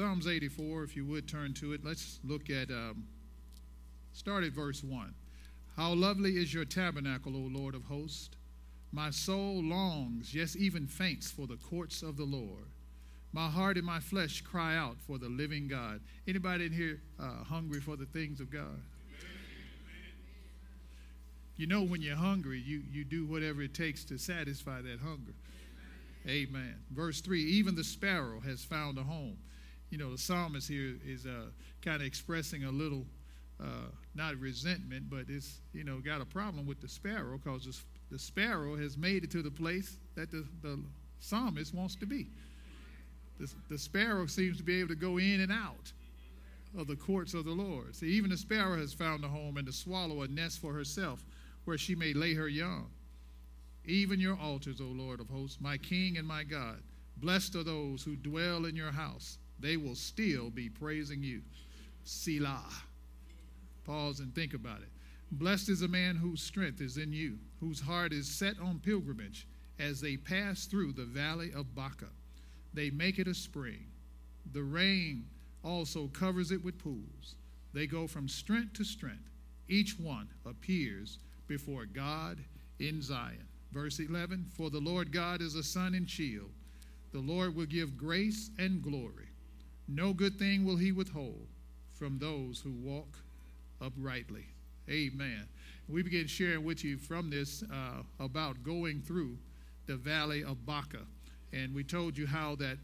Psalms 84, if you would turn to it. Let's look at, um, start at verse 1. How lovely is your tabernacle, O Lord of hosts! My soul longs, yes, even faints for the courts of the Lord. My heart and my flesh cry out for the living God. Anybody in here uh, hungry for the things of God? You know, when you're hungry, you, you do whatever it takes to satisfy that hunger. Amen. Verse 3 Even the sparrow has found a home you know, the psalmist here is uh, kind of expressing a little, uh, not resentment, but it's, you know, got a problem with the sparrow because the, the sparrow has made it to the place that the, the psalmist wants to be. The, the sparrow seems to be able to go in and out of the courts of the Lord. See, even the sparrow has found a home, and the swallow a nest for herself where she may lay her young. Even your altars, O Lord of hosts, my King and my God. Blessed are those who dwell in your house they will still be praising you. Selah. Pause and think about it. Blessed is a man whose strength is in you, whose heart is set on pilgrimage as they pass through the valley of Baca. They make it a spring. The rain also covers it with pools. They go from strength to strength. Each one appears before God in Zion. Verse 11 For the Lord God is a sun and shield. The Lord will give grace and glory. No good thing will he withhold from those who walk uprightly. Amen. We begin sharing with you from this uh, about going through the valley of Baca. And we told you how that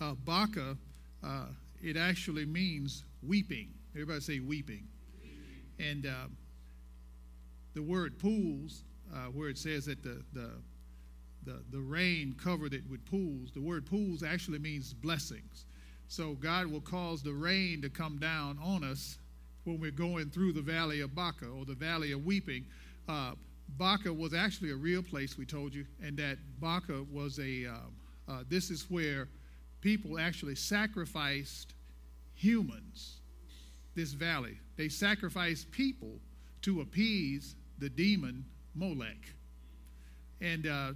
uh, Baca, uh, it actually means weeping. Everybody say weeping. And uh, the word pools, uh, where it says that the, the, the, the rain covered it with pools, the word pools actually means blessings. So God will cause the rain to come down on us when we're going through the valley of Baca or the valley of weeping. Uh, Baca was actually a real place, we told you, and that Baca was a, uh, uh, this is where people actually sacrificed humans, this valley. They sacrificed people to appease the demon Molech. And uh,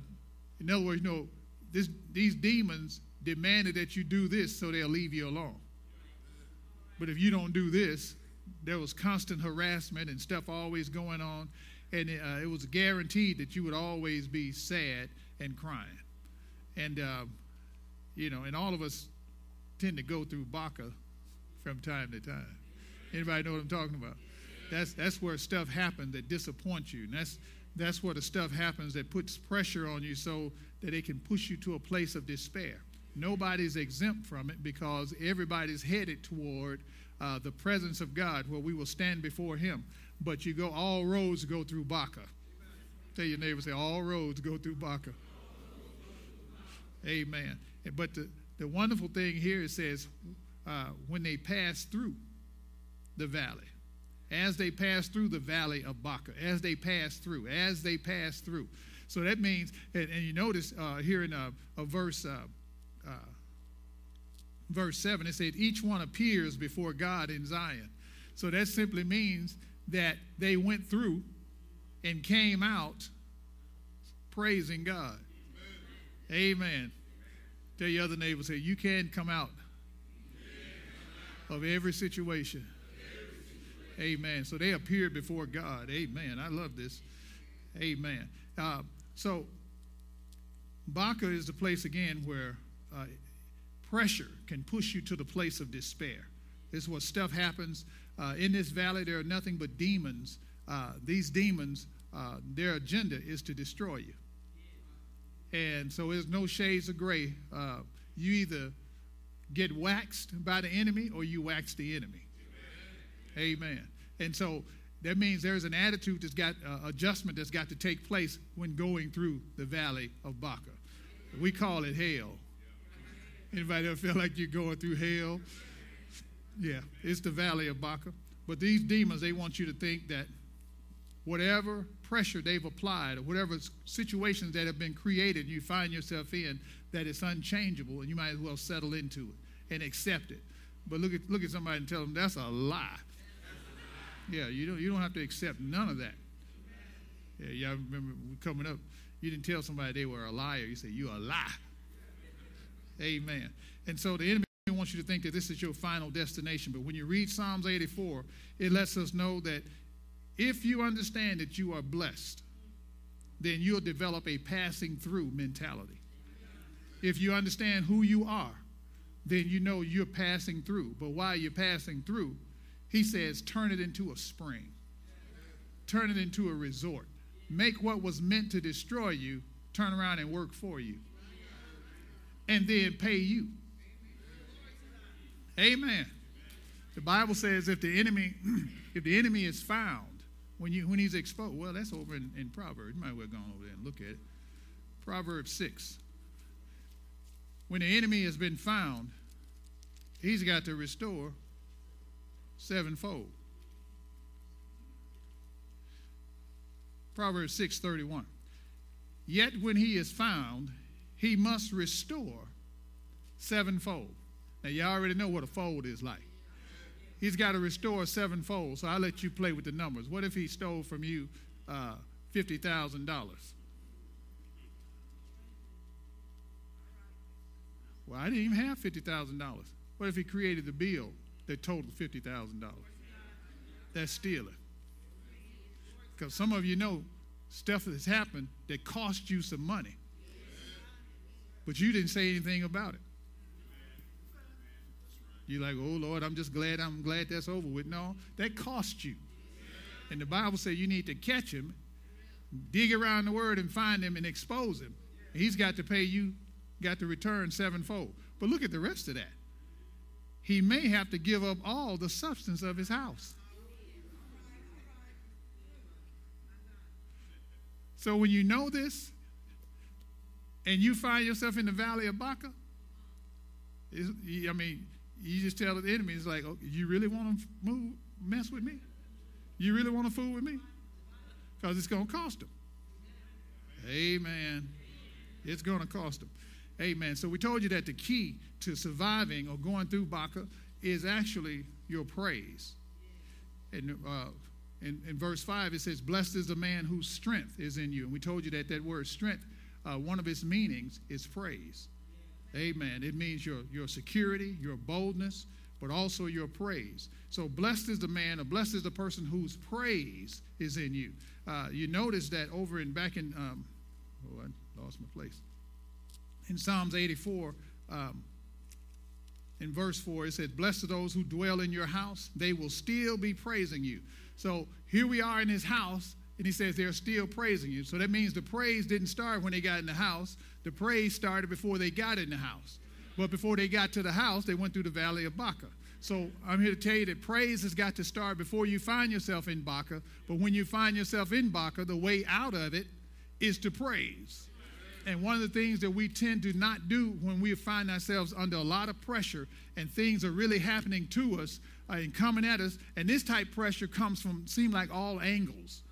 in other words, you know, this, these demons demanded that you do this so they'll leave you alone. But if you don't do this, there was constant harassment and stuff always going on, and it, uh, it was guaranteed that you would always be sad and crying. And, uh, you know, and all of us tend to go through Baca from time to time. Anybody know what I'm talking about? That's, that's where stuff happens that disappoints you. And that's, that's where the stuff happens that puts pressure on you so that it can push you to a place of despair. Nobody's exempt from it because everybody's headed toward uh, the presence of God where we will stand before Him. But you go, all roads go through Baca. Tell your neighbor, say, all roads go through Baca. Amen. But the, the wonderful thing here it says, uh, when they pass through the valley, as they pass through the valley of Baca, as they pass through, as they pass through. So that means, and, and you notice uh, here in a, a verse uh, verse 7, it said, Each one appears before God in Zion. So that simply means that they went through and came out praising God. Amen. Amen. Tell your other neighbor, say, You can come out of every situation. Amen. So they appeared before God. Amen. I love this. Amen. Uh, so Baca is the place again where uh, pressure can push you to the place of despair. This is what stuff happens. Uh, in this valley, there are nothing but demons. Uh, these demons, uh, their agenda is to destroy you. And so there's no shades of gray. Uh, you either get waxed by the enemy or you wax the enemy. Amen. Amen. And so that means there's an attitude that's got uh, adjustment that's got to take place when going through the valley of Baca. We call it hell. Anybody ever feel like you're going through hell? Yeah, it's the valley of Baca. But these demons, they want you to think that whatever pressure they've applied or whatever situations that have been created you find yourself in, that it's unchangeable and you might as well settle into it and accept it. But look at, look at somebody and tell them that's a lie. Yeah, you don't, you don't have to accept none of that. Yeah, y'all remember coming up, you didn't tell somebody they were a liar. You say, You're a lie. Amen. And so the enemy wants you to think that this is your final destination. But when you read Psalms 84, it lets us know that if you understand that you are blessed, then you'll develop a passing through mentality. If you understand who you are, then you know you're passing through. But while you're passing through, he says, turn it into a spring, turn it into a resort. Make what was meant to destroy you turn around and work for you, and then pay you. Amen. The Bible says if the enemy, if the enemy is found, when you when he's exposed, well, that's over in, in Proverbs. You might well go over there and look at it. Proverbs 6. When the enemy has been found, he's got to restore sevenfold. Proverbs 6:31. Yet when he is found, he must restore sevenfold. Now you already know what a fold is like. He's got to restore sevenfold. So I'll let you play with the numbers. What if he stole from you uh, $50,000? Well, I didn't even have $50,000. What if he created the bill that totaled $50,000? That's stealing. Because some of you know stuff that's happened that cost you some money, but you didn't say anything about it. You're like, oh Lord, I'm just glad I'm glad that's over with. No, that cost you. And the Bible says you need to catch him, dig around the word and find him and expose him. He's got to pay you, got to return sevenfold. But look at the rest of that. He may have to give up all the substance of his house. So when you know this and you find yourself in the valley of Baca, I mean, you just tell the enemy, it's like, oh, you really want to move, mess with me? You really want to fool with me? Because it's going to cost them. Amen. It's going to cost them. Amen. So we told you that the key to surviving or going through Baca is actually your praise. And uh, in, in verse 5, it says, Blessed is the man whose strength is in you. And we told you that that word strength, uh, one of its meanings is praise. Amen. It means your, your security, your boldness, but also your praise. So blessed is the man, or blessed is the person whose praise is in you. Uh, you notice that over in back in, um, oh, I lost my place. In Psalms 84, um, in verse 4, it says, Blessed are those who dwell in your house, they will still be praising you. So here we are in his house, and he says they're still praising you. So that means the praise didn't start when they got in the house. The praise started before they got in the house. But before they got to the house, they went through the valley of Baca. So I'm here to tell you that praise has got to start before you find yourself in Baca. But when you find yourself in Baca, the way out of it is to praise. And one of the things that we tend to not do when we find ourselves under a lot of pressure and things are really happening to us uh, and coming at us, and this type pressure comes from seem like all angles.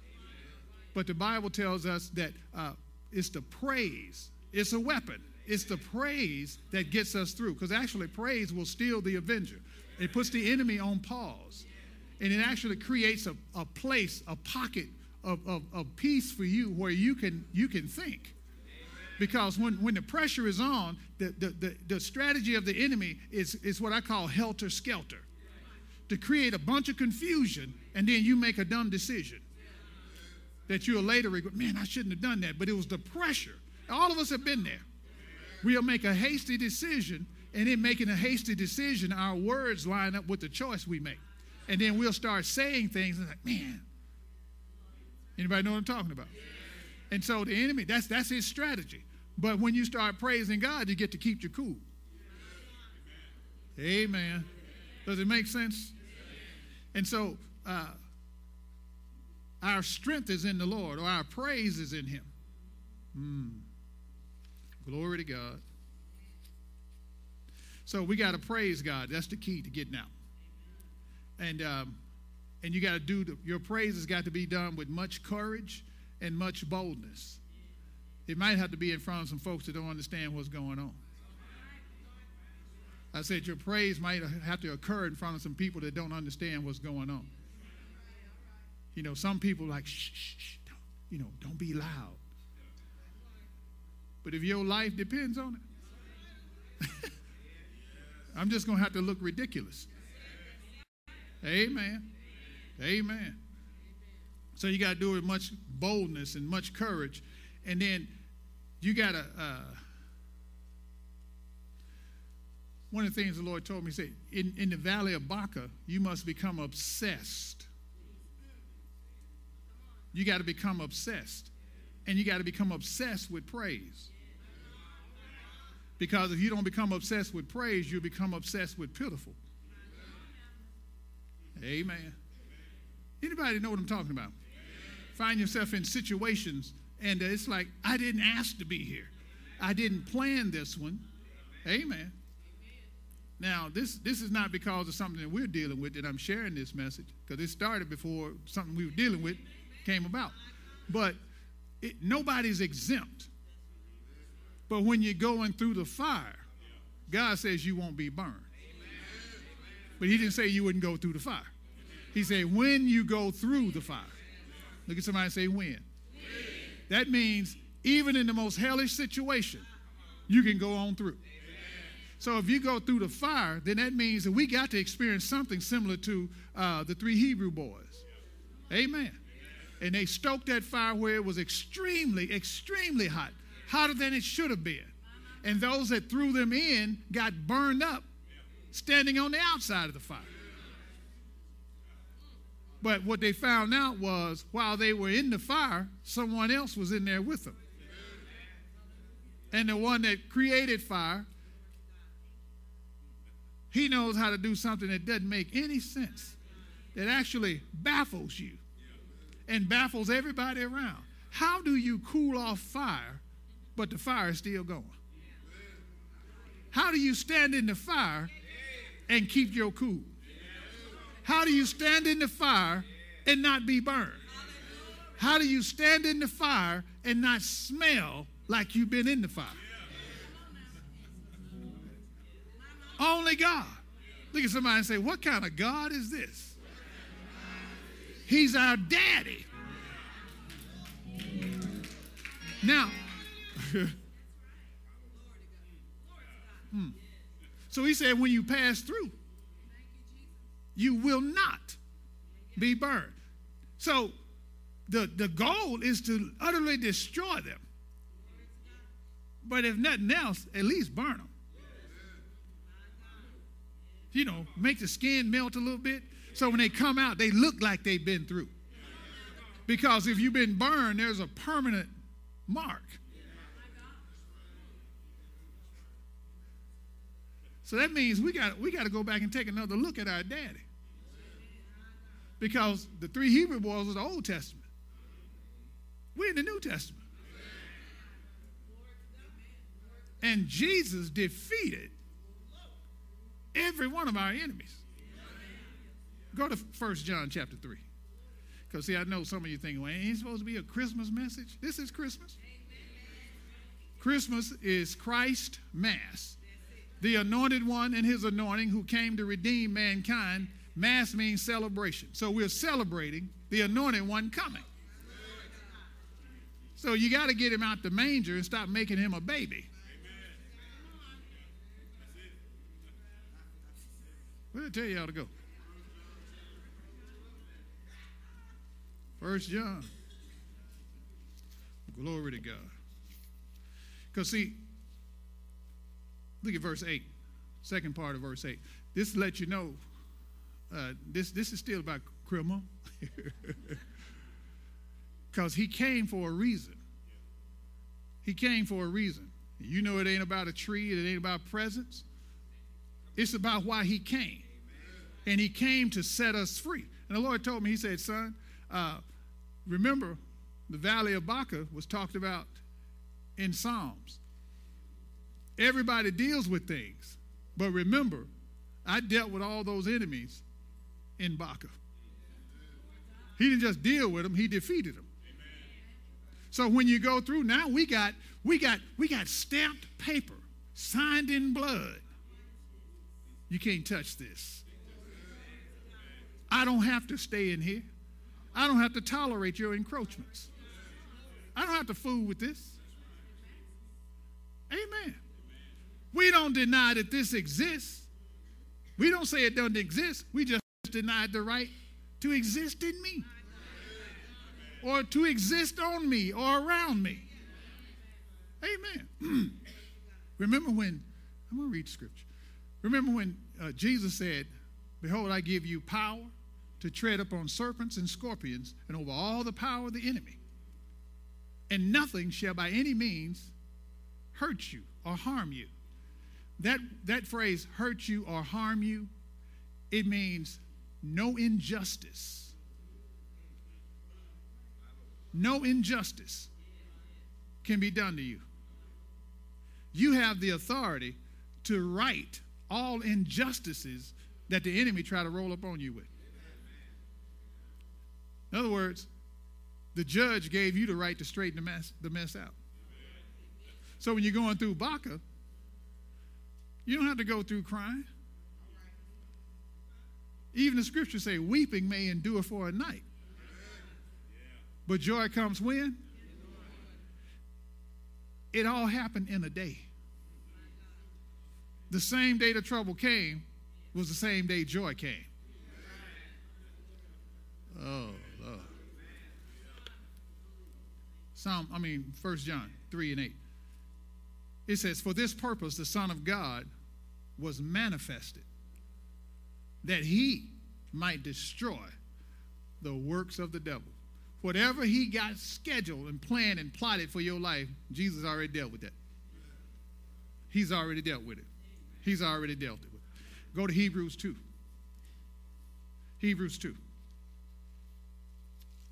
But the Bible tells us that uh, it's the praise, it's a weapon. It's the praise that gets us through. Because actually, praise will steal the avenger. It puts the enemy on pause. And it actually creates a, a place, a pocket of, of, of peace for you where you can, you can think. Because when, when the pressure is on, the, the, the, the strategy of the enemy is, is what I call helter skelter to create a bunch of confusion, and then you make a dumb decision that you'll later regret, man, I shouldn't have done that. But it was the pressure. All of us have been there. We'll make a hasty decision, and in making a hasty decision, our words line up with the choice we make. And then we'll start saying things and like, man, anybody know what I'm talking about? And so the enemy, that's that's his strategy. But when you start praising God, you get to keep your cool. Amen. Does it make sense? And so uh, our strength is in the Lord, or our praise is in Him. Mm. Glory to God. So we got to praise God. That's the key to getting out. And um, and you got to do the, your praise has got to be done with much courage and much boldness. It might have to be in front of some folks that don't understand what's going on. I said your praise might have to occur in front of some people that don't understand what's going on. You know, some people like shh, shh, shh don't, you know, don't be loud. But if your life depends on it, I'm just going to have to look ridiculous. Amen. Amen. So you got to do it with much boldness and much courage. And then you got to, uh, one of the things the Lord told me, he said, in, in the valley of Baca, you must become obsessed. You got to become obsessed. And you got to become obsessed with praise. Because if you don't become obsessed with praise, you'll become obsessed with pitiful. Amen. Anybody know what I'm talking about? Find yourself in situations and it's like, I didn't ask to be here. I didn't plan this one. Amen. Now, this, this is not because of something that we're dealing with that I'm sharing this message, because it started before something we were dealing with came about. But it, nobody's exempt. But when you're going through the fire, God says you won't be burned. But He didn't say you wouldn't go through the fire. He said, when you go through the fire. Look at somebody and say, when. That means even in the most hellish situation, you can go on through. So if you go through the fire, then that means that we got to experience something similar to uh, the three Hebrew boys. Amen. And they stoked that fire where it was extremely, extremely hot, hotter than it should have been. And those that threw them in got burned up standing on the outside of the fire. But what they found out was while they were in the fire, someone else was in there with them. And the one that created fire, he knows how to do something that doesn't make any sense, that actually baffles you and baffles everybody around. How do you cool off fire, but the fire is still going? How do you stand in the fire and keep your cool? How do you stand in the fire and not be burned? How do you stand in the fire and not smell like you've been in the fire? Only God. Look at somebody and say, What kind of God is this? He's our daddy. Now, hmm. so he said, when you pass through, you will not be burned. So the, the goal is to utterly destroy them. But if nothing else, at least burn them. You know, make the skin melt a little bit so when they come out, they look like they've been through. Because if you've been burned, there's a permanent mark. So that means we got we got to go back and take another look at our daddy because the three Hebrew boys was the Old Testament. We're in the New Testament. And Jesus defeated every one of our enemies. Go to 1 John chapter 3. Because, see, I know some of you think, well, ain't supposed to be a Christmas message? This is Christmas. Christmas is Christ Mass, the anointed one and his anointing who came to redeem mankind Mass means celebration. So we're celebrating the anointed one coming. So you got to get him out the manger and stop making him a baby. I tell y'all to go? First John. Glory to God. Because see, look at verse 8, second part of verse 8. This lets you know uh, this, this is still about criminal. Because he came for a reason. He came for a reason. You know, it ain't about a tree, it ain't about presents. It's about why he came. And he came to set us free. And the Lord told me, He said, Son, uh, remember, the valley of Baca was talked about in Psalms. Everybody deals with things. But remember, I dealt with all those enemies in Baca. He didn't just deal with them, he defeated them. So when you go through now, we got we got we got stamped paper, signed in blood. You can't touch this. I don't have to stay in here. I don't have to tolerate your encroachments. I don't have to fool with this. Amen. We don't deny that this exists. We don't say it doesn't exist. We just denied the right to exist in me or to exist on me or around me. Amen. Remember when, I'm going to read scripture. Remember when uh, Jesus said, Behold, I give you power to tread upon serpents and scorpions and over all the power of the enemy. And nothing shall by any means hurt you or harm you. That, that phrase, hurt you or harm you, it means no injustice. No injustice can be done to you. You have the authority to right all injustices that the enemy try to roll up on you with. In other words, the judge gave you the right to straighten the mess, the mess out. So when you're going through Baca, you don't have to go through crying. Even the scriptures say, weeping may endure for a night. But joy comes when? It all happened in a day. The same day the trouble came was the same day joy came. Oh, Lord. Psalm, I mean, 1 John 3 and 8. It says, For this purpose the Son of God was manifested, that he might destroy the works of the devil. Whatever he got scheduled and planned and plotted for your life, Jesus already dealt with that. He's already dealt with it. He's already dealt with it. Go to Hebrews 2. Hebrews 2.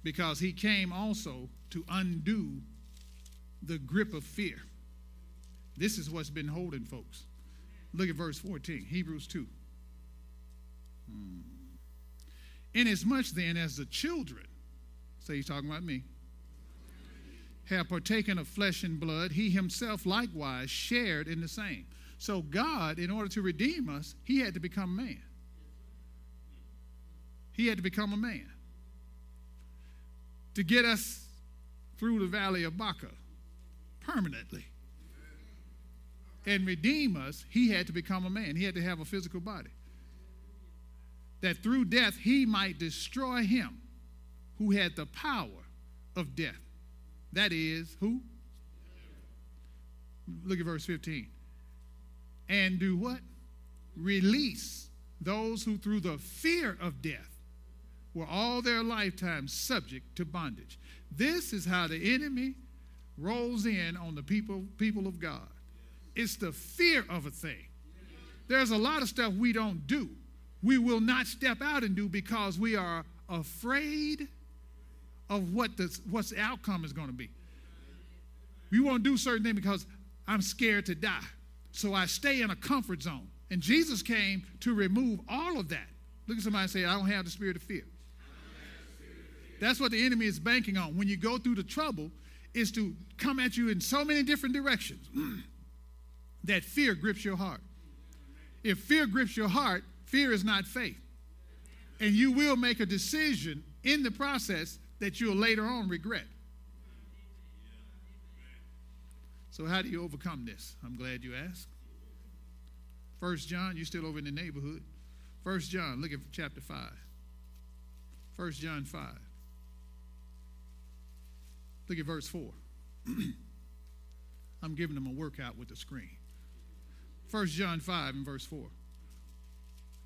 Because he came also to undo the grip of fear. This is what's been holding folks. Look at verse 14, Hebrews 2. Hmm. Inasmuch then as the children, so he's talking about me, have partaken of flesh and blood, he himself likewise shared in the same. So God, in order to redeem us, he had to become man. He had to become a man to get us through the valley of Baca permanently and redeem us, he had to become a man. He had to have a physical body. That through death he might destroy him who had the power of death. That is, who? Look at verse 15. And do what? Release those who through the fear of death were all their lifetime subject to bondage. This is how the enemy rolls in on the people, people of God. It's the fear of a thing. There's a lot of stuff we don't do. We will not step out and do because we are afraid of what the, what's the outcome is going to be. We won't do certain things because I'm scared to die. So I stay in a comfort zone. And Jesus came to remove all of that. Look at somebody and say, I don't have the spirit of fear. That's what the enemy is banking on. When you go through the trouble, is to come at you in so many different directions. Mm. that fear grips your heart. If fear grips your heart, fear is not faith. And you will make a decision in the process that you'll later on regret. So, how do you overcome this? I'm glad you asked. First John, you're still over in the neighborhood. First John, look at chapter 5. First John 5. Look at verse 4. I'm giving them a workout with the screen. 1 John 5 and verse 4.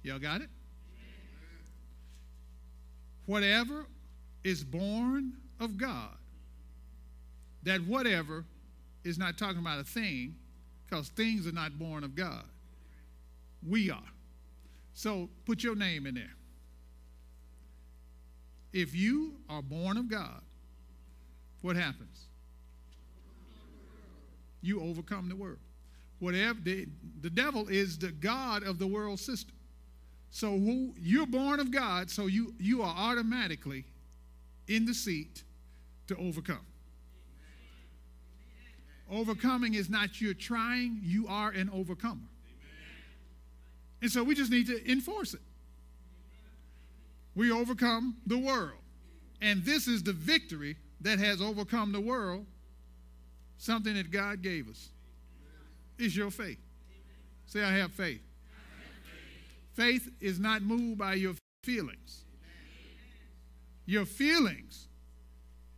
Y'all got it? Whatever is born of God, that whatever is not talking about a thing, because things are not born of God. We are. So put your name in there. If you are born of God, what happens? You overcome the world. Whatever the, the devil is the God of the world system. So who you're born of God, so you you are automatically in the seat to overcome. Overcoming is not you're trying, you are an overcomer. And so we just need to enforce it. We overcome the world. And this is the victory that has overcome the world, something that God gave us. Is your faith. Say, I have faith. Faith is not moved by your feelings. Your feelings.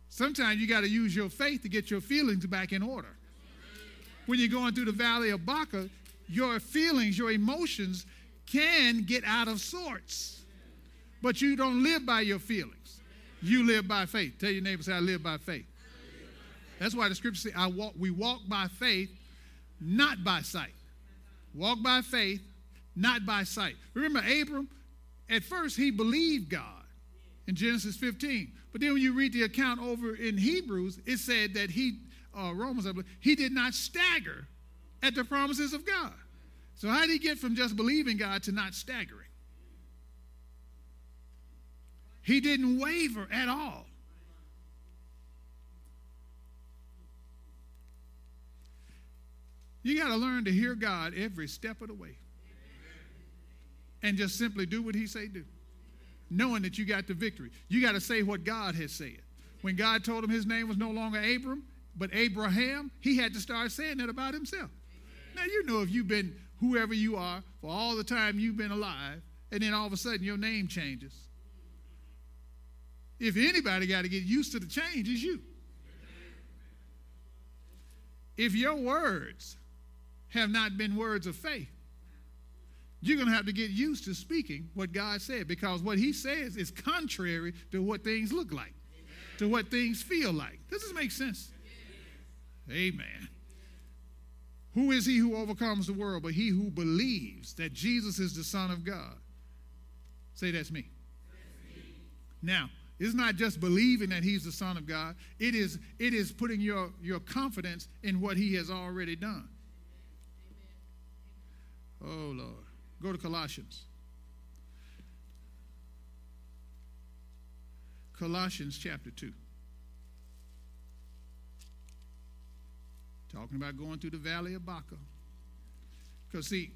Sometimes you got to use your faith to get your feelings back in order. When you're going through the valley of Baca, your feelings, your emotions can get out of sorts. But you don't live by your feelings. You live by faith. Tell your neighbor, say, I live by faith. That's why the scripture says, I walk, we walk by faith, not by sight. Walk by faith, not by sight. Remember, Abram, at first he believed God in Genesis 15. But then when you read the account over in Hebrews, it said that he, uh, Romans, I believe, he did not stagger at the promises of God. So, how did he get from just believing God to not staggering? He didn't waver at all. You got to learn to hear God every step of the way. And just simply do what he say do. Knowing that you got the victory. You got to say what God has said. When God told him his name was no longer Abram, but Abraham, he had to start saying that about himself. Now you know if you've been whoever you are for all the time you've been alive, and then all of a sudden your name changes. If anybody got to get used to the change, it's you. If your words have not been words of faith, you're going to have to get used to speaking what God said because what He says is contrary to what things look like, to what things feel like. Does this make sense? Amen. Who is he who overcomes the world but he who believes that Jesus is the Son of God? Say, that's me. That's me. Now, it's not just believing that he's the Son of God, it is, it is putting your, your confidence in what he has already done. Oh, Lord. Go to Colossians. Colossians chapter 2. Talking about going through the valley of Baca. Because, see,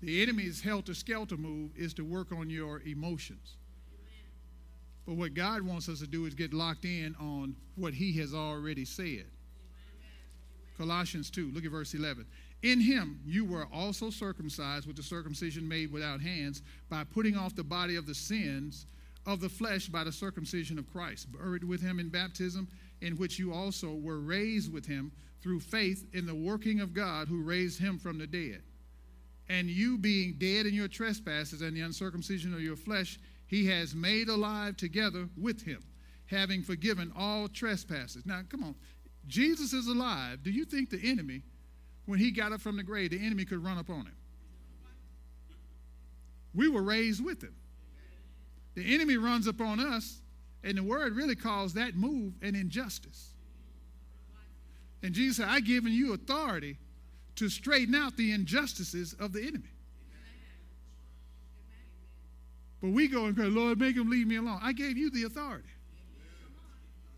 the enemy's helter skelter move is to work on your emotions. But what God wants us to do is get locked in on what He has already said. Colossians 2, look at verse 11. In him you were also circumcised with the circumcision made without hands, by putting off the body of the sins of the flesh by the circumcision of Christ, buried with him in baptism in which you also were raised with him through faith in the working of God who raised him from the dead. And you being dead in your trespasses and the uncircumcision of your flesh, he has made alive together with him, having forgiven all trespasses. Now, come on. Jesus is alive. Do you think the enemy, when he got up from the grave, the enemy could run up on him? We were raised with him. The enemy runs up on us and the word really calls that move an injustice. And Jesus said, I've given you authority to straighten out the injustices of the enemy. But we go and pray, Lord, make him leave me alone. I gave you the authority.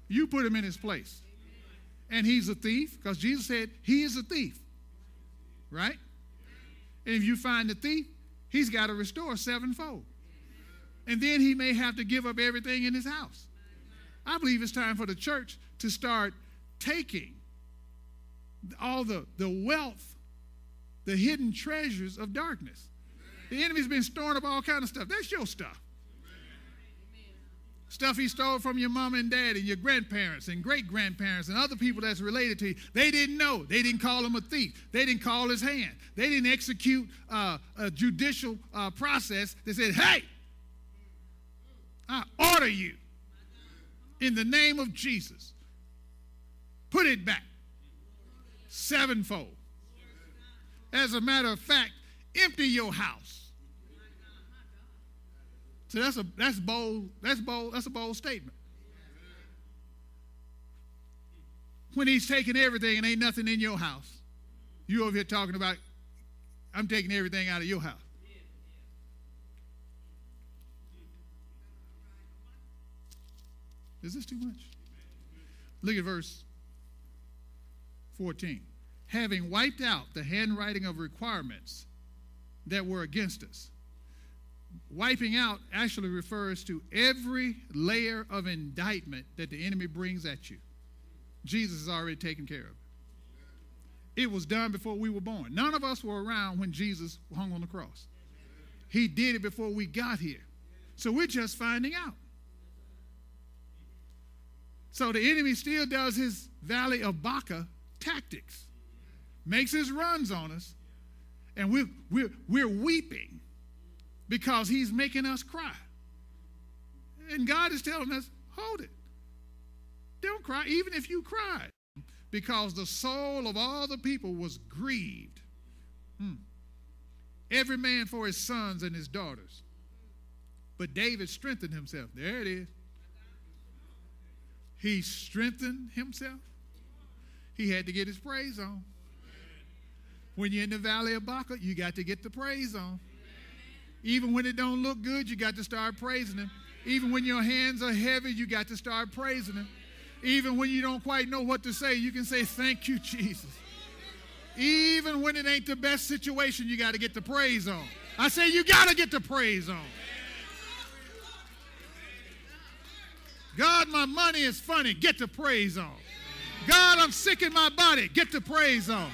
You put him in his place. And he's a thief, because Jesus said he is a thief. Right? And if you find the thief, he's got to restore sevenfold and then he may have to give up everything in his house. I believe it's time for the church to start taking all the, the wealth, the hidden treasures of darkness. The enemy's been storing up all kind of stuff. That's your stuff. Stuff he stole from your mom and dad and your grandparents and great grandparents and other people that's related to you. They didn't know. They didn't call him a thief. They didn't call his hand. They didn't execute uh, a judicial uh, process They said, hey, I order you in the name of Jesus. Put it back sevenfold. As a matter of fact, empty your house. So that's a that's bold, that's bold, that's a bold statement. when he's taking everything and ain't nothing in your house. You over here talking about, I'm taking everything out of your house. Is this too much? Look at verse 14. Having wiped out the handwriting of requirements that were against us. Wiping out actually refers to every layer of indictment that the enemy brings at you. Jesus has already taken care of it. It was done before we were born. None of us were around when Jesus hung on the cross. He did it before we got here. So we're just finding out. So the enemy still does his Valley of Baca tactics, makes his runs on us, and we're, we're, we're weeping because he's making us cry. And God is telling us, hold it. Don't cry, even if you cried, because the soul of all the people was grieved. Hmm. Every man for his sons and his daughters. But David strengthened himself. There it is. He strengthened himself. He had to get his praise on. When you're in the valley of Baca, you got to get the praise on. Even when it don't look good, you got to start praising him. Even when your hands are heavy, you got to start praising him. Even when you don't quite know what to say, you can say, Thank you, Jesus. Even when it ain't the best situation, you got to get the praise on. I say, You got to get the praise on. God, my money is funny. Get the praise on. God, I'm sick in my body. Get the praise on.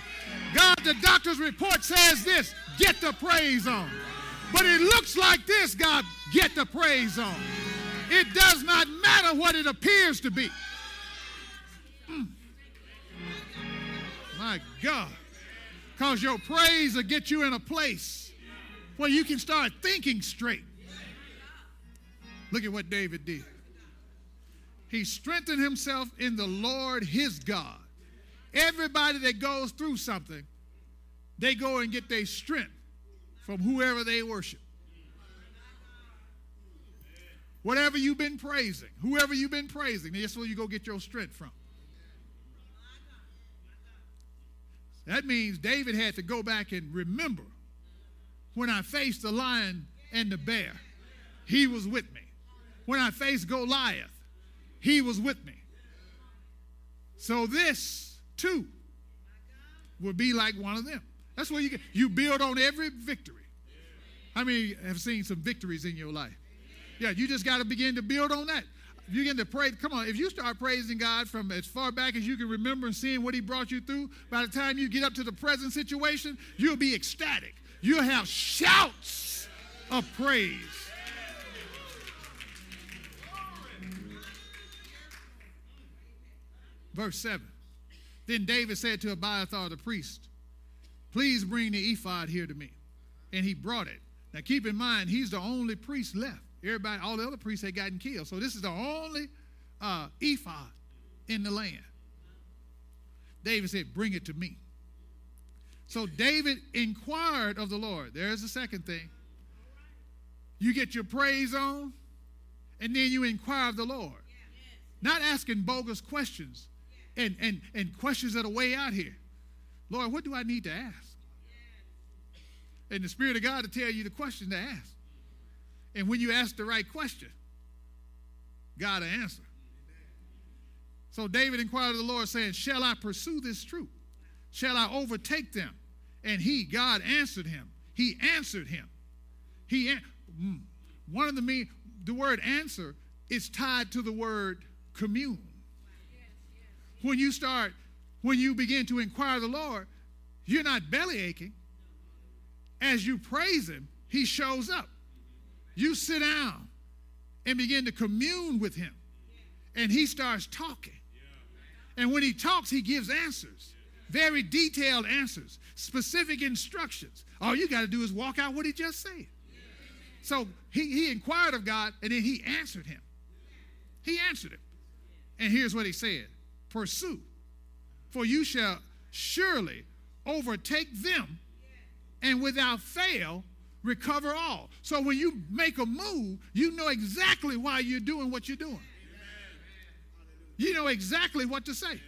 God, the doctor's report says this. Get the praise on. But it looks like this, God. Get the praise on. It does not matter what it appears to be. Mm. My God. Because your praise will get you in a place where you can start thinking straight. Look at what David did. He strengthened himself in the Lord his God. Everybody that goes through something, they go and get their strength from whoever they worship. Whatever you've been praising, whoever you've been praising, that's where you go get your strength from. That means David had to go back and remember when I faced the lion and the bear, he was with me. When I faced Goliath, he was with me. So this too will be like one of them. That's where you get, you build on every victory. How many have seen some victories in your life? Yeah, you just got to begin to build on that you begin to pray, come on, if you start praising God from as far back as you can remember and seeing what He brought you through, by the time you get up to the present situation, you'll be ecstatic. You'll have shouts of praise. Verse 7. Then David said to Abiathar the priest, Please bring the ephod here to me. And he brought it. Now keep in mind, he's the only priest left. Everybody, all the other priests had gotten killed. So this is the only uh, ephod in the land. David said, Bring it to me. So David inquired of the Lord. There's the second thing. You get your praise on, and then you inquire of the Lord. Not asking bogus questions and, and, and questions that are way out here. Lord, what do I need to ask? And the Spirit of God to tell you the question to ask. And when you ask the right question, God will answer. So David inquired of the Lord, saying, Shall I pursue this troop? Shall I overtake them? And he, God, answered him. He answered him. He mm, one of the mean the word answer is tied to the word commune. When you start, when you begin to inquire the Lord, you're not belly aching. As you praise him, he shows up. You sit down and begin to commune with him. And he starts talking. And when he talks, he gives answers, very detailed answers, specific instructions. All you got to do is walk out what he just said. So he, he inquired of God and then he answered him. He answered him. And here's what he said Pursue, for you shall surely overtake them, and without fail recover all. So when you make a move, you know exactly why you're doing what you're doing. You know exactly what to say.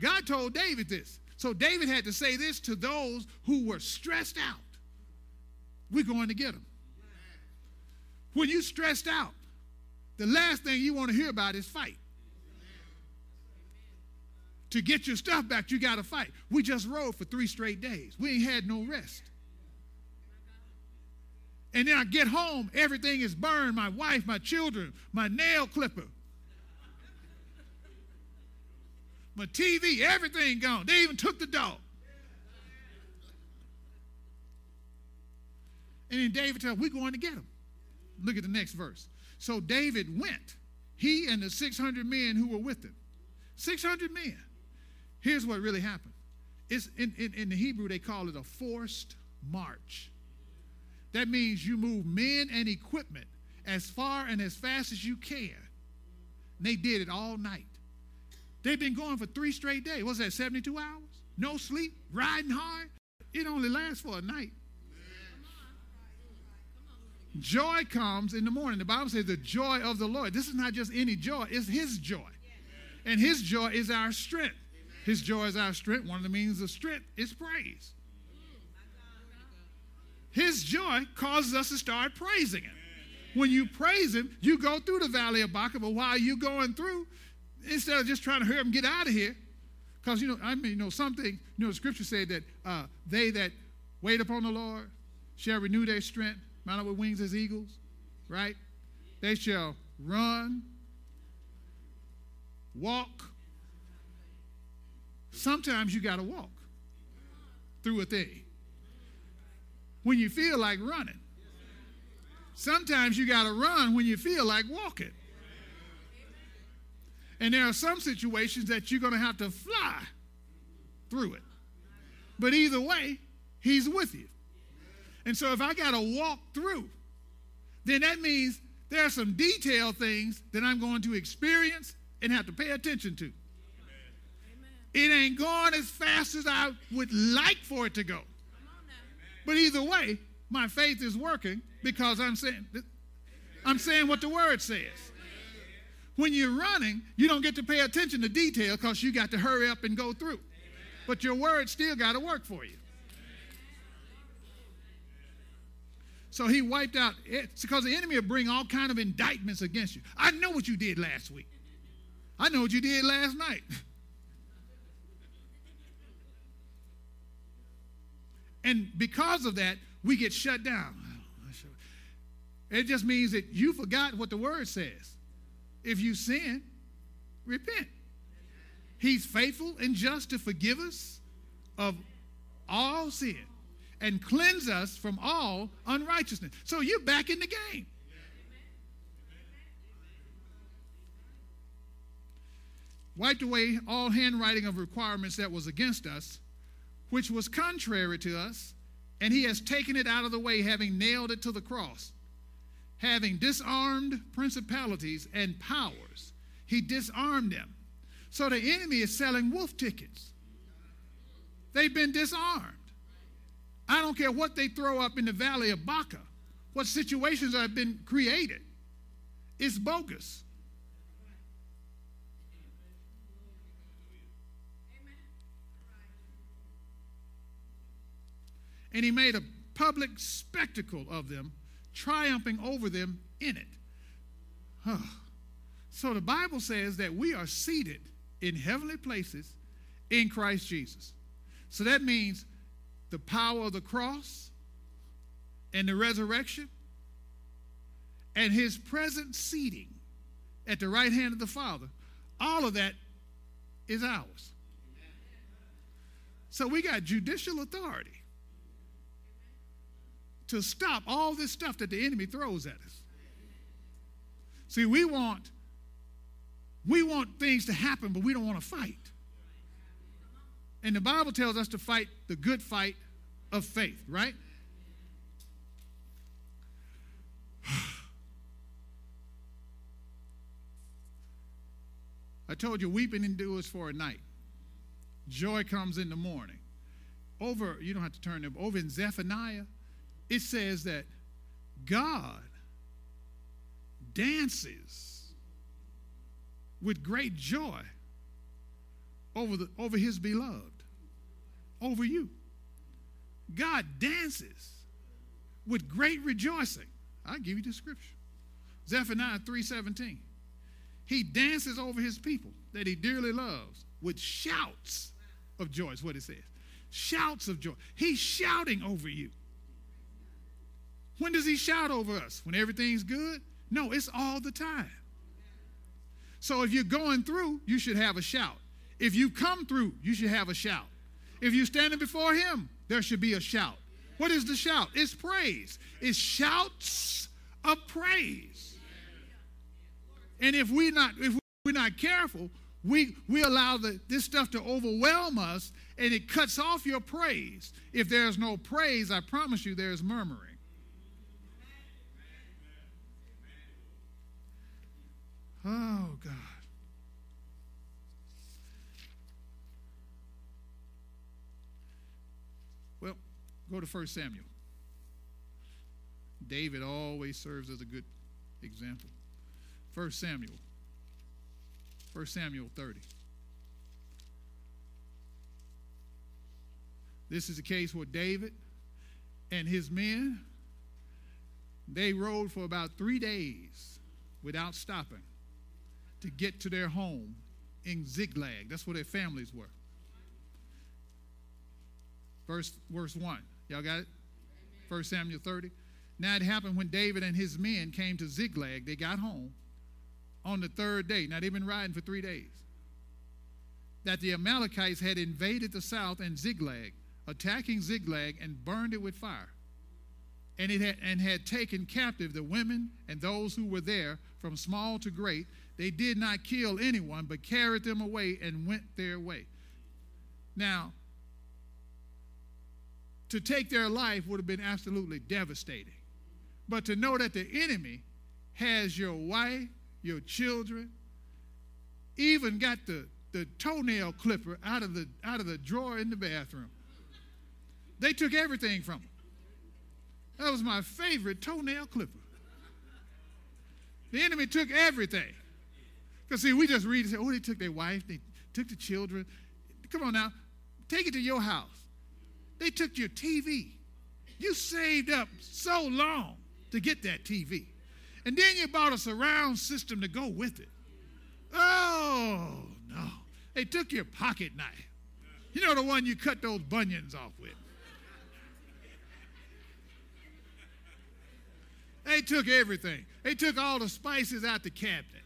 God told David this. So David had to say this to those who were stressed out. We're going to get them. When you're stressed out, the last thing you want to hear about is fight. To get your stuff back, you got to fight. We just rode for three straight days. We ain't had no rest. And then I get home, everything is burned my wife, my children, my nail clipper, my TV, everything gone. They even took the dog. And then David tells, We're going to get him. Look at the next verse. So David went, he and the 600 men who were with him. 600 men. Here's what really happened. It's in, in, in the Hebrew, they call it a forced march. That means you move men and equipment as far and as fast as you can. And they did it all night. They've been going for three straight days. What's that, 72 hours? No sleep, riding hard. It only lasts for a night. Joy comes in the morning. The Bible says the joy of the Lord. This is not just any joy, it's His joy. And His joy is our strength. His joy is our strength. One of the means of strength is praise. His joy causes us to start praising Him. When you praise Him, you go through the valley of Baca, but while you're going through, instead of just trying to hurry and get out of here, because you know, I mean, you know, something, you know, the scripture said that uh, they that wait upon the Lord shall renew their strength, mount up with wings as eagles, right? They shall run, walk. Sometimes you got to walk through a thing when you feel like running. Sometimes you got to run when you feel like walking. And there are some situations that you're going to have to fly through it. But either way, He's with you. And so if I got to walk through, then that means there are some detailed things that I'm going to experience and have to pay attention to. It ain't going as fast as I would like for it to go. But either way, my faith is working because I'm saying I'm saying what the word says. When you're running, you don't get to pay attention to detail because you got to hurry up and go through. But your word still got to work for you. So he wiped out eh, it because the enemy will bring all kind of indictments against you. I know what you did last week. I know what you did last night. and because of that, we get shut down. It just means that you forgot what the word says. If you sin, repent. He's faithful and just to forgive us of all sin and cleanse us from all unrighteousness. So you're back in the game. Wiped away all handwriting of requirements that was against us, which was contrary to us, and he has taken it out of the way, having nailed it to the cross. Having disarmed principalities and powers, he disarmed them. So the enemy is selling wolf tickets. They've been disarmed. I don't care what they throw up in the valley of Baca, what situations have been created. It's bogus. And he made a public spectacle of them, triumphing over them in it. So the Bible says that we are seated in heavenly places in Christ Jesus. So that means the power of the cross and the resurrection and his present seating at the right hand of the Father, all of that is ours. So we got judicial authority to stop all this stuff that the enemy throws at us. See, we want we want things to happen, but we don't want to fight. And the Bible tells us to fight the good fight of faith, right? I told you, weeping endures for a night. Joy comes in the morning. Over, you don't have to turn them, over in Zephaniah, it says that God dances with great joy over, the, over his beloved, over you. God dances with great rejoicing. I'll give you the scripture. Zephaniah 3:17. He dances over his people that he dearly loves with shouts of joy, is what it says. Shouts of joy. He's shouting over you. When does he shout over us? When everything's good? No, it's all the time. So if you're going through, you should have a shout. If you come through, you should have a shout. If you're standing before him, there should be a shout. What is the shout? It's praise. It's shouts of praise. And if we're not if we're not careful, we we allow the, this stuff to overwhelm us and it cuts off your praise. If there's no praise, I promise you there's murmuring. Oh God. Well, go to 1 Samuel. David always serves as a good example. 1 Samuel. 1 Samuel 30. This is the case where David and his men they rode for about 3 days without stopping to get to their home in Ziklag. That's where their families were. Verse, verse 1. Y'all got it? 1 Samuel 30. Now it happened when David and his men came to Ziklag, they got home on the third day. Now they've been riding for three days. That the Amalekites had invaded the south and Ziklag, attacking Ziklag and burned it with fire. And it had, and had taken captive the women and those who were there, from small to great. They did not kill anyone, but carried them away and went their way. Now, to take their life would have been absolutely devastating. But to know that the enemy has your wife, your children, even got the, the toenail clipper out of the, out of the drawer in the bathroom. They took everything from them. That was my favorite toenail clipper. The enemy took everything. Because, see, we just read and say, oh, they took their wife, they took the children. Come on now, take it to your house. They took your TV. You saved up so long to get that TV. And then you bought a surround system to go with it. Oh, no. They took your pocket knife. You know the one you cut those bunions off with. They took everything. They took all the spices out the cabinet,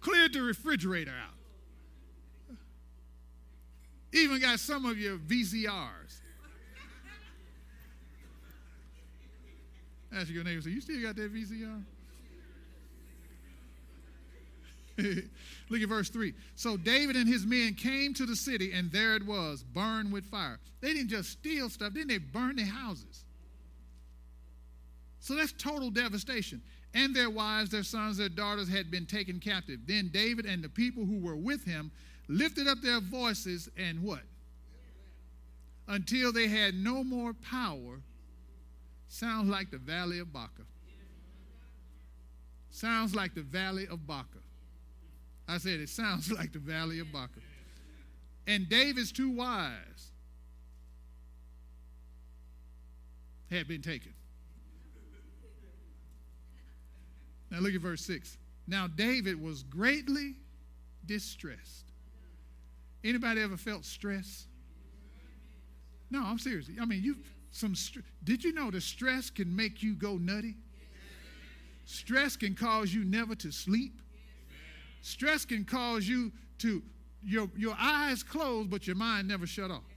cleared the refrigerator out. Even got some of your VCRs. Ask your neighbor, say, you still got that VCR? Look at verse 3. So David and his men came to the city, and there it was, burned with fire. They didn't just steal stuff, then they burned their houses. So that's total devastation. And their wives, their sons, their daughters had been taken captive. Then David and the people who were with him lifted up their voices and what? Until they had no more power Sounds like the valley of Baca. Sounds like the valley of Baca. I said it sounds like the valley of Baca. And David's two wives had been taken. Now look at verse 6. Now David was greatly distressed. Anybody ever felt stress? No, I'm serious. I mean, you some did you know that stress can make you go nutty stress can cause you never to sleep stress can cause you to your, your eyes closed but your mind never shut off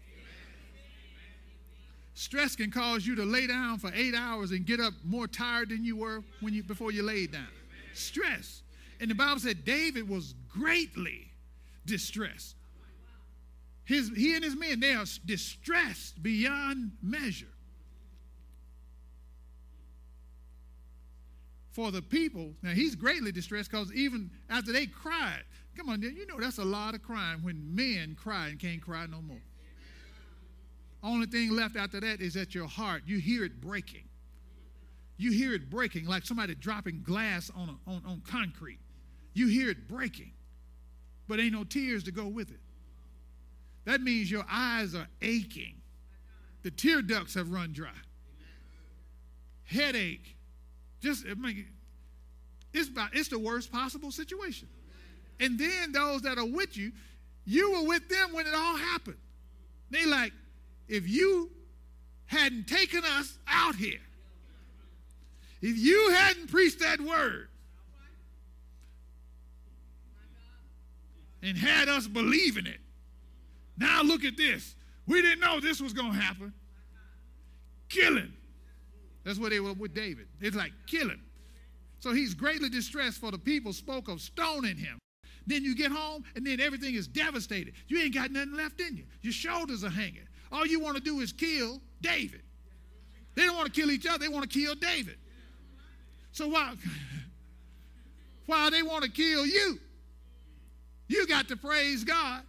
stress can cause you to lay down for eight hours and get up more tired than you were when you before you laid down stress and the bible said david was greatly distressed his, he and his men, they are distressed beyond measure. For the people, now he's greatly distressed because even after they cried, come on, you know that's a lot of crying when men cry and can't cry no more. Only thing left after that is that your heart, you hear it breaking. You hear it breaking like somebody dropping glass on, a, on, on concrete. You hear it breaking, but ain't no tears to go with it. that means your eyes are aching. The tear ducts have run dry. Headache. Just, I mean, it's, about, it's the worst possible situation. And then those that are with you, you were with them when it all happened. They like, if you hadn't taken us out here, if you hadn't preached that word and had us believing it, now look at this. We didn't know this was going to happen. Killing. That's what they were with David. It's like killing. So he's greatly distressed for the people spoke of stoning him. Then you get home and then everything is devastated. You ain't got nothing left in you. Your shoulders are hanging. All you want to do is kill David. They don't want to kill each other, they want to kill David. So while, while they want to kill you, you got to praise God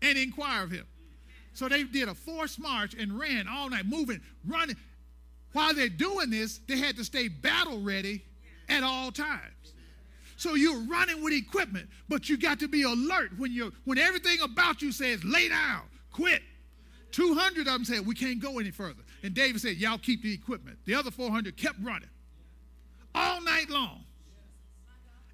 and inquire of him. So they did a forced march and ran all night, moving, running. While they're doing this, they had to stay battle ready at all times. So you're running with equipment, but you got to be alert when you when everything about you says lay down, quit. 200 of them said we can't go any further. And David said, Y'all keep the equipment. The other 400 kept running all night long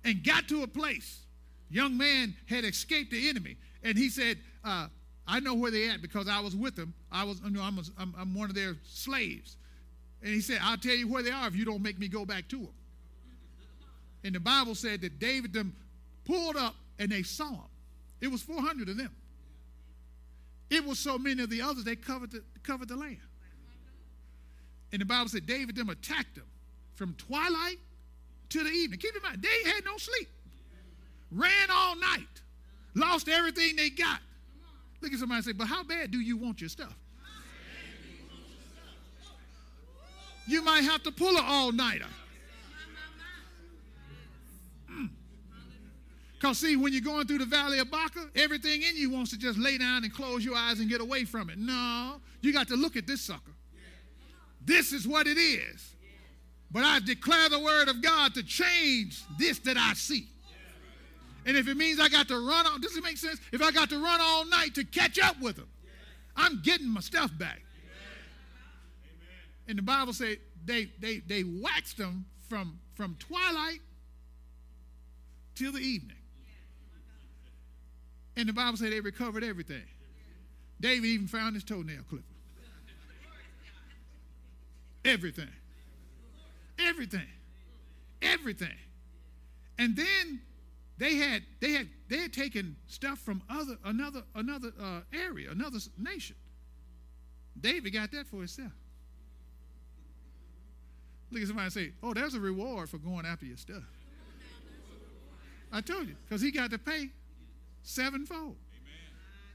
and got to a place. Young man had escaped the enemy, and he said, uh, I know where they at because I was with them. I was, you know, I'm, a, I'm, I'm one of their slaves. And he said, I'll tell you where they are if you don't make me go back to them. And the Bible said that David them pulled up and they saw him. It was 400 of them. It was so many of the others, they covered the, covered the land. And the Bible said David them attacked them from twilight to the evening. Keep in mind, they had no sleep. Ran all night. Lost everything they got. Look at somebody and say, but how bad do you want your stuff? You might have to pull an all-nighter. Because, see, when you're going through the valley of Baca, everything in you wants to just lay down and close your eyes and get away from it. No, you got to look at this sucker. This is what it is. But I declare the word of God to change this that I see. And if it means I got to run on, does it make sense? If I got to run all night to catch up with them, I'm getting my stuff back. And the Bible said they, they, they waxed them from, from twilight till the evening. And the Bible said they recovered everything. David even found his toenail clipper. Everything. Everything. Everything. And then they had they had they had taken stuff from other another another uh, area, another nation. David got that for himself. Look at somebody and say, "Oh, there's a reward for going after your stuff." I told you, because he got to pay sevenfold.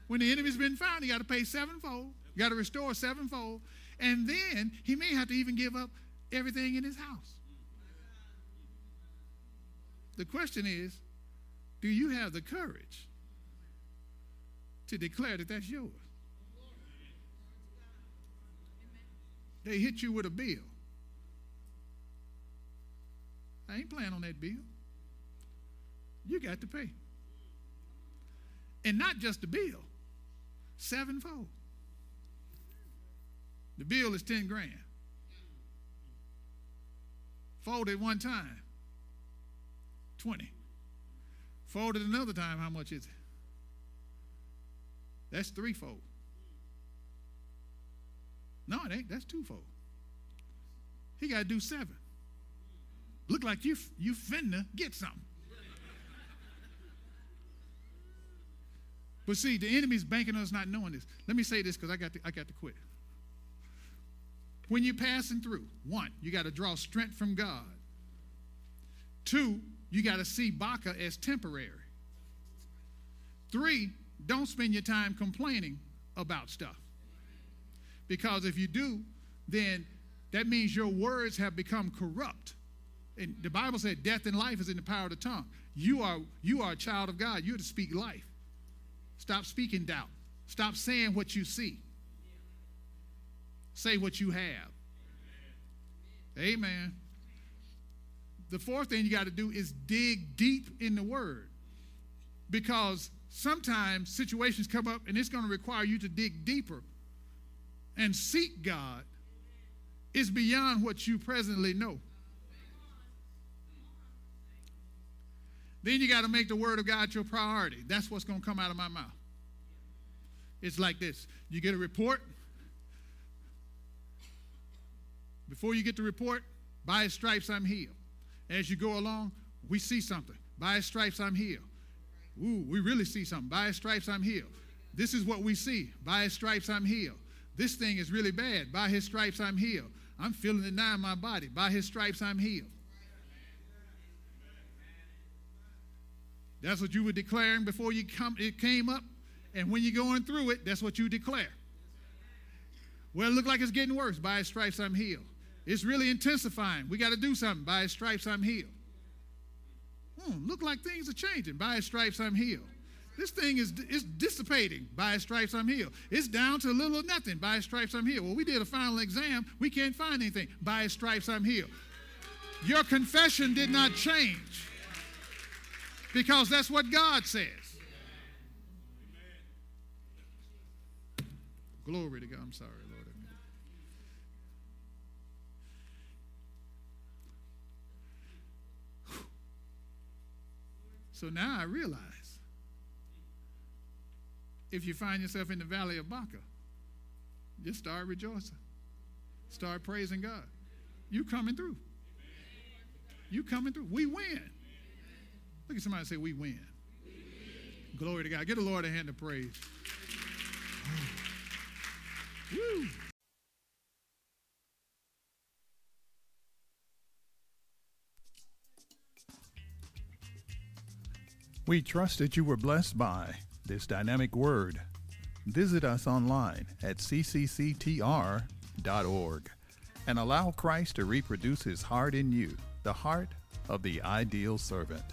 When the enemy's been found, he got to pay sevenfold. You got to restore sevenfold. And then he may have to even give up everything in his house. The question is do you have the courage to declare that that's yours? They hit you with a bill. I ain't playing on that bill. You got to pay. And not just the bill, sevenfold. The bill is 10 grand. Folded one time, 20. Folded another time, how much is it? That's threefold. No, it ain't. That's twofold. He got to do seven. Look like you you finna get something. But see, the enemy's banking on us not knowing this. Let me say this because I got to, I got to quit. When you're passing through, one, you got to draw strength from God. Two, you got to see Baca as temporary. Three, don't spend your time complaining about stuff. Because if you do, then that means your words have become corrupt. And the Bible said death and life is in the power of the tongue. You are, you are a child of God. You're to speak life. Stop speaking doubt. Stop saying what you see. Say what you have. Amen the fourth thing you got to do is dig deep in the word. because sometimes situations come up and it's going to require you to dig deeper and seek God. It's beyond what you presently know. Then you got to make the Word of God your priority. That's what's going to come out of my mouth. It's like this you get a report. Before you get the report, by his stripes I'm healed. As you go along, we see something. By his stripes I'm healed. Ooh, we really see something. By his stripes I'm healed. This is what we see. By his stripes I'm healed. This thing is really bad. By his stripes I'm healed. I'm feeling it now in my body. By his stripes I'm healed. That's what you were declaring before you come, it came up. And when you're going through it, that's what you declare. Well, it looked like it's getting worse. By his stripes, I'm healed. It's really intensifying. We got to do something. By his stripes, I'm healed. Hmm, look like things are changing. By his stripes, I'm healed. This thing is, is dissipating. By his stripes, I'm healed. It's down to a little or nothing. By his stripes, I'm healed. Well, we did a final exam. We can't find anything. By his stripes, I'm healed. Your confession did not change because that's what God says. Glory to God. I'm sorry, Lord. So now I realize if you find yourself in the valley of Baca, just start rejoicing. Start praising God. You coming through. You coming through. We win. Look at somebody say, We win. We win. Glory to God. Give the Lord a hand of praise. Woo. We trust that you were blessed by this dynamic word. Visit us online at ccctr.org and allow Christ to reproduce his heart in you, the heart of the ideal servant.